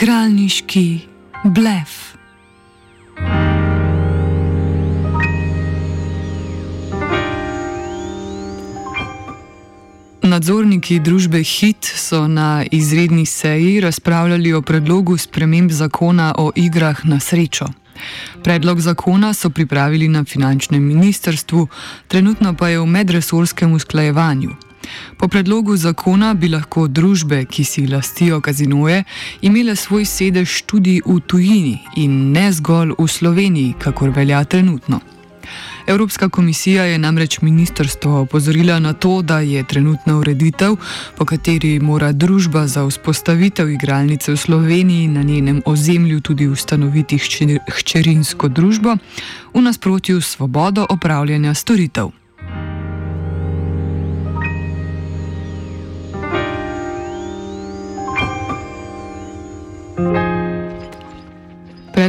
igralniški blef. Nadzorniki družbe HIT so na izredni seji razpravljali o predlogu sprememb zakona o igrah na srečo. Predlog zakona so pripravili na finančnem ministrstvu, trenutno pa je v medresorskem usklajevanju. Po predlogu zakona bi lahko družbe, ki si lastijo kazinoje, imele svoj sedež tudi v tujini in ne zgolj v Sloveniji, kakor velja trenutno. Evropska komisija je namreč ministrstvo opozorila na to, da je trenutna ureditev, po kateri mora družba za vzpostavitev igralnice v Sloveniji na njenem ozemlju tudi ustanoviti hčerinsko družbo, v nasprotju s svobodo opravljanja storitev.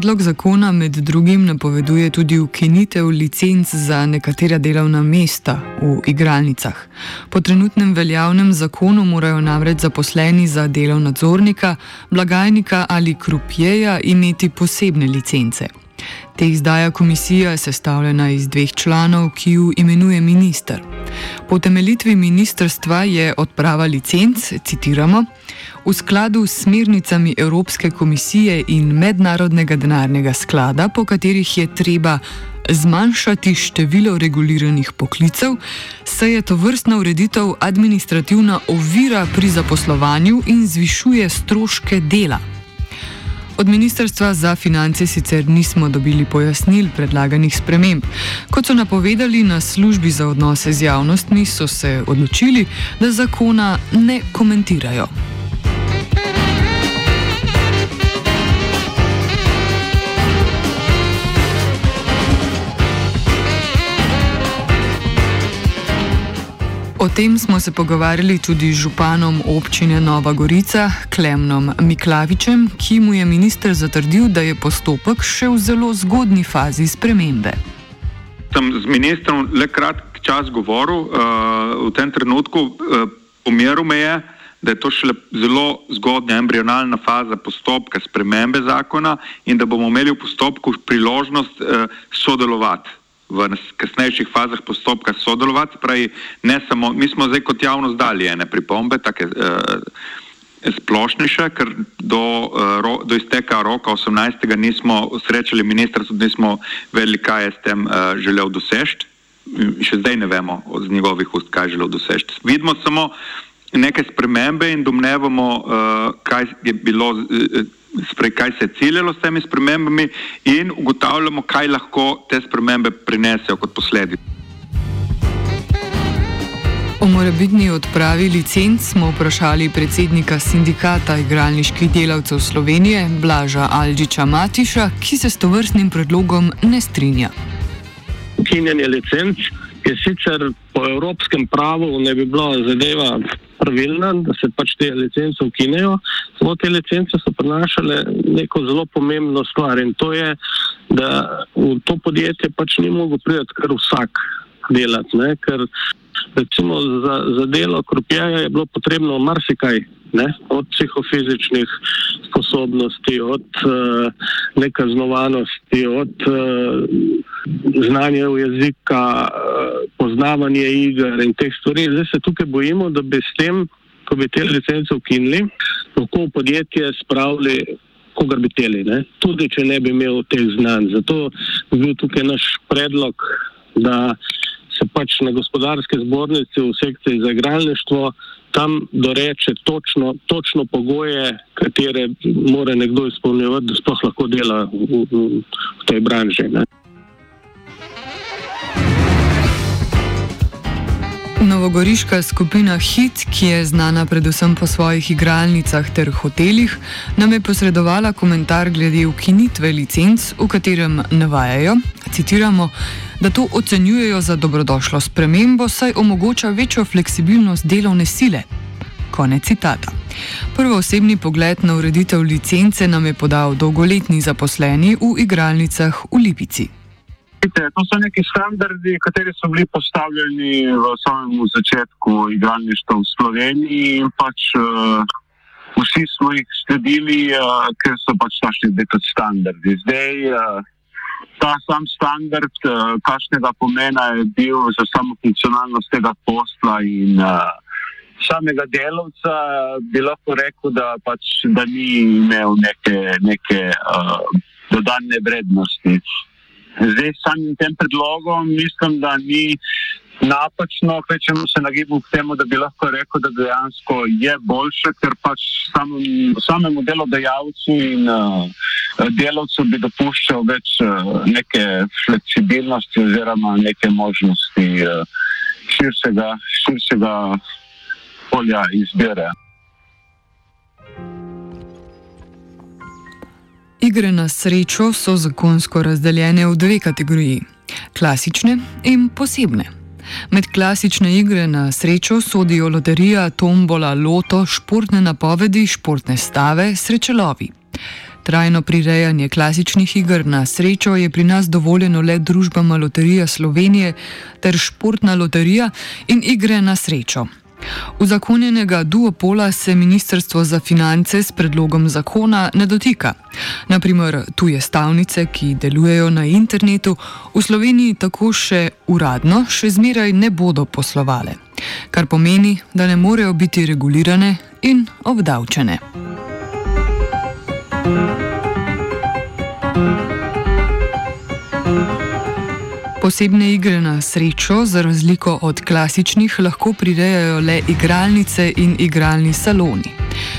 Predlog zakona med drugim napoveduje tudi ukinitev licenc za nekatera delovna mesta v igralnicah. Po trenutnem veljavnem zakonu morajo namreč zaposleni za delo nadzornika, blagajnika ali krupjeja imeti posebne licence. Te izdaja komisija, sestavljena iz dveh članov, ki ju imenuje minister. Po temeljitvi ministrstva je odprava licenc, citiramo, v skladu s smernicami Evropske komisije in Mednarodnega denarnega sklada, po katerih je treba zmanjšati število reguliranih poklicev, saj je to vrstna ureditev administrativna ovira pri zaposlovanju in zvišuje stroške dela. Od Ministrstva za finance sicer nismo dobili pojasnil predlaganih sprememb. Kot so napovedali na službi za odnose z javnostmi, so se odločili, da zakona ne komentirajo. O tem smo se pogovarjali tudi z županom občine Nova Gorica, Klemnom Miklavičem, ki mu je minister zatrdil, da je postopek še v zelo zgodni fazi spremembe. Sem z ministrom le kratki čas govoril, uh, v tem trenutku uh, pomeril me je, da je to šele zelo zgodnja embrionalna faza postopka spremembe zakona in da bomo imeli v postopku priložnost uh, sodelovati v kasnejših fazah postopka sodelovati. Pravi, ne samo, mi smo zdaj kot javnost dali ene pripombe, take uh, splošnejše, ker do, uh, ro, do izteka roka 18. nismo srečali ministrstva, nismo vedeli, kaj je s tem uh, želel doseči. Še zdaj ne vemo od njegovih ust, kaj je želel doseči. Vidimo samo neke spremembe in domnevamo, uh, kaj je bilo. Uh, sprej, kaj se je ciljalo s temi spremembami, in ugotavljamo, kaj lahko te spremembe prinesejo kot posledico. O morebitni odpravi licenc smo vprašali predsednika sindikata igralniških delavcev Slovenije, Blaža Alžiča Matiša, ki se s to vrstnim predlogom ne strinja. Ukinjanje licenc je sicer po evropskem pravu ne bi bila zadeva pravilna, da se pač te licence ukinejo, samo te licence so prenašale neko zelo pomembno stvar in to je, da v to podjetje pač ni mogel priti kar vsak delati, ne? ker recimo za, za delo kropjaja je bilo potrebno marsikaj, ne? od psihofizičnih sposobnosti, od uh, nekaznovanosti, od uh, znanje v jezika, eh, poznavanje iger in teh stvari. Zdaj se tukaj bojimo, da bi s tem, ko bi te licence ukinili, lahko v podjetje spravili, kogar bi teli, ne? tudi če ne bi imel teh znanj. Zato bi bil tukaj naš predlog, da se pač na gospodarske zbornice v sekciji za igralništvo tam doreče točno, točno pogoje, katere mora nekdo izpolnjevati, da sploh lahko dela v, v, v tej branži. Ne? Novogoriška skupina Hit, ki je znana predvsem po svojih igralnicah ter hotelih, nam je posredovala komentar glede ukinitve licenc, v katerem navajajo, citiramo, da to ocenjujejo za dobrodošlo spremembo, saj omogoča večjo fleksibilnost delovne sile. Konec citata. Prvo osebni pogled na ureditev licence nam je podal dolgoletni zaposleni v igralnicah v Lipici. To so neki standardi, ki so bili postavljeni v samem začetku igralništva v Sloveniji pač uh, vsi smo jih sledili, uh, ker so pač našli zdaj kot standardi. Zdaj, uh, ta sam standard, uh, kakšnega pomena je bil za samo funkcionalnost tega posla in uh, samega delavca, bi lahko rekel, da, pač, da ni imel neke, neke uh, dodane vrednosti. Zdaj, samim tem predlogom, mislim, da ni napačno, kvečemo se nagibamo k temu, da bi lahko rekel, da dejansko je boljše, ker pač samem, samemu delodajalcu in uh, delavcu bi dopuščal več uh, neke fleksibilnosti oziroma neke možnosti uh, širšega, širšega polja izbire. Igre na srečo so zakonsko razdeljene v dve kategoriji: klasične in posebne. Med klasične igre na srečo sodijo loterija, tombola, loto, športne napovedi, športne stave, srečelovi. Trajno prirejanje klasičnih iger na srečo je pri nas dovoljeno le družbama Loterija Slovenije ter Športna loterija in igre na srečo. Uzakonjenega duopola se Ministrstvo za finance s predlogom zakona ne dotika. Naprimer, tuje stavnice, ki delujejo na internetu, v Sloveniji tako še uradno še zmeraj ne bodo poslovale, kar pomeni, da ne morejo biti regulirane in obdavčene. Posebne igre na srečo, za razliko od klasičnih, lahko prirejajo le igralnice in igralni saloni.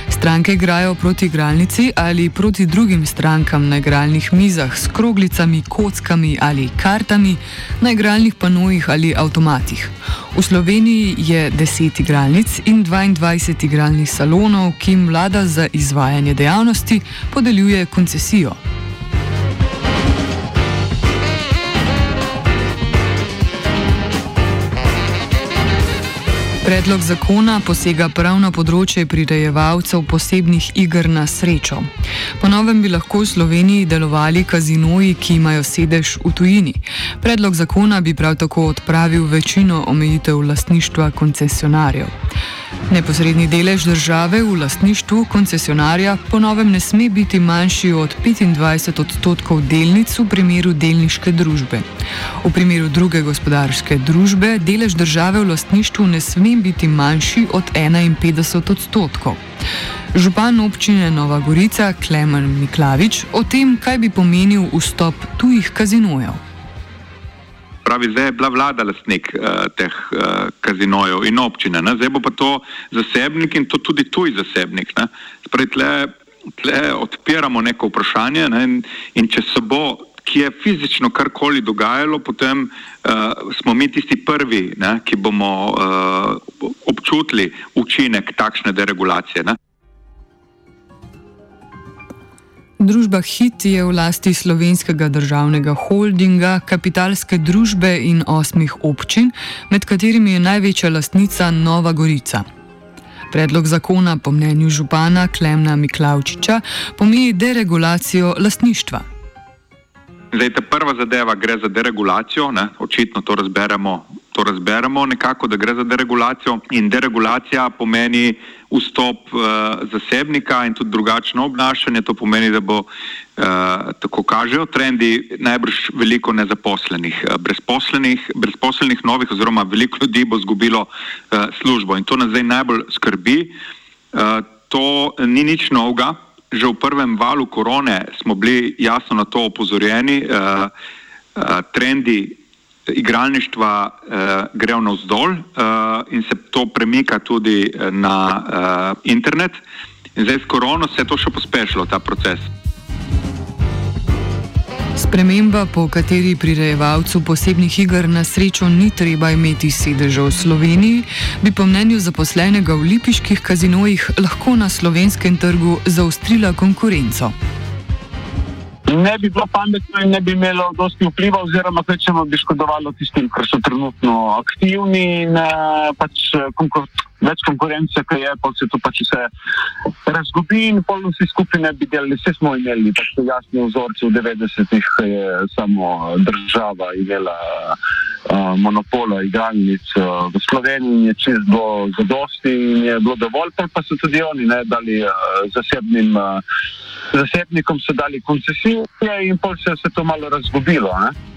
Stranke igrajo proti igralnici ali proti drugim strankam na igralnih mizah s kroglicami, kockami ali kartami, na igralnih panojih ali avtomatih. V Sloveniji je 10 igralnic in 22 igralnih salonov, ki jim vlada za izvajanje dejavnosti podeljuje koncesijo. Predlog zakona posega prav na področje prirejevalcev posebnih iger na srečo. Po novem bi lahko v Sloveniji delovali kazinoji, ki imajo sedež v tujini. Predlog zakona bi prav tako odpravil večino omejitev lastništva koncesionarjev. Neposredni delež države v lastništvu koncesionarja ponovem ne sme biti manjši od 25 odstotkov delnic v primeru delniške družbe. V primeru druge gospodarske družbe delež države v lastništvu ne sme biti manjši od 51 odstotkov. Župan občine Nova Gorica Klemen Miklavič o tem, kaj bi pomenil vstop tujih kazinojev pravi, zdaj je bila vlada lastnik uh, teh uh, kazinojev in občine, ne? zdaj bo pa to zasebnik in to tudi tuj zasebnik. Spravi, tle, tle odpiramo neko vprašanje ne? in, in če se bo, ki je fizično karkoli dogajalo, potem uh, smo mi tisti prvi, ne? ki bomo uh, občutili učinek takšne deregulacije. Ne? Družba HIT je v lasti slovenskega državnega holdinga, kapitalske družbe in osmih občin, med katerimi je največja lastnica Nova Gorica. Predlog zakona, po mnenju župana Klemna Miklavčiča, pomeni deregulacijo lastništva. Zdaj, ta prva zadeva gre za deregulacijo, ne? očitno to razberemo to razberemo nekako, da gre za deregulacijo in deregulacija pomeni vstop uh, zasebnika in tudi drugačno obnašanje. To pomeni, da bo, uh, tako kažejo trendi, najbrž veliko nezaposlenih, uh, brezposlenih, brezposlenih novih oziroma veliko ljudi bo zgubilo uh, službo in to nas zdaj najbolj skrbi. Uh, to ni nič novega. Že v prvem valu korone smo bili jasno na to opozorjeni. Uh, uh, trendi igralništva uh, gre navzdol uh, in se to premika tudi eh, na uh, internet. In zdaj s korono se je to še pospešilo, ta proces. Sprememba, po kateri prirejevalcu posebnih iger na srečo ni treba imeti sedeža v Sloveniji, bi po mnenju zaposlenega v lipiških kazinojih lahko na slovenskem trgu zaostrila konkurenco ne bi bilo pametno in ne bi imelo dosti vpliva, oziroma če bi škodovalo tistim, ki so trenutno aktivni in eh, pač več konkurence, ki je, pa se to pač vse razgubi in pol vsi skupaj ne bi delali. Vse smo imeli tako jasne vzorce v 90-ih, ko je samo država imela uh, monopola igralnic v Sloveniji, je čist bilo zadosti in je bilo dovolj, pa so tudi oni ne dali uh, zasebnim. Uh, Zasebnikom so dali koncesije, in pa se je to malo razgubilo. Ne?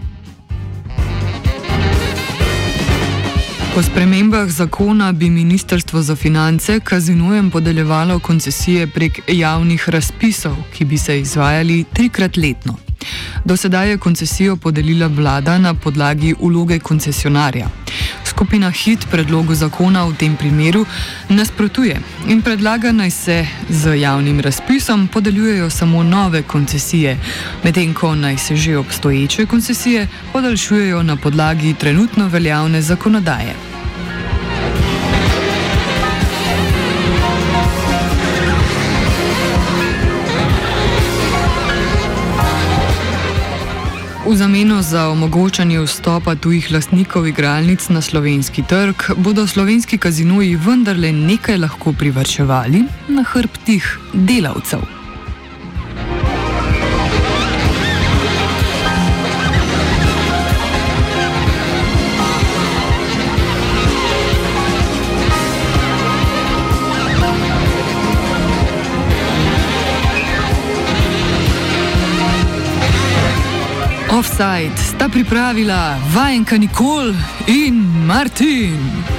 Po spremembah zakona bi Ministrstvo za finance kazinujem podeljevalo koncesije prek javnih razpisov, ki bi se izvajali trikrat letno. Do sedaj je koncesijo podelila vlada na podlagi uloge koncesionarja. Skupina HIT predlogu zakona v tem primeru nasprotuje in predlaga naj se z javnim razpisom podeljujejo samo nove koncesije, medtem ko naj se že obstoječe koncesije podaljšujejo na podlagi trenutno veljavne zakonodaje. V zameno za omogočanje vstopa tujih lastnikov igralnic na slovenski trg bodo slovenski kazinoji vendarle nekaj lahko privrčevali na hrbtih delavcev. Offside sta pripravila vajenka Nikol in Martin.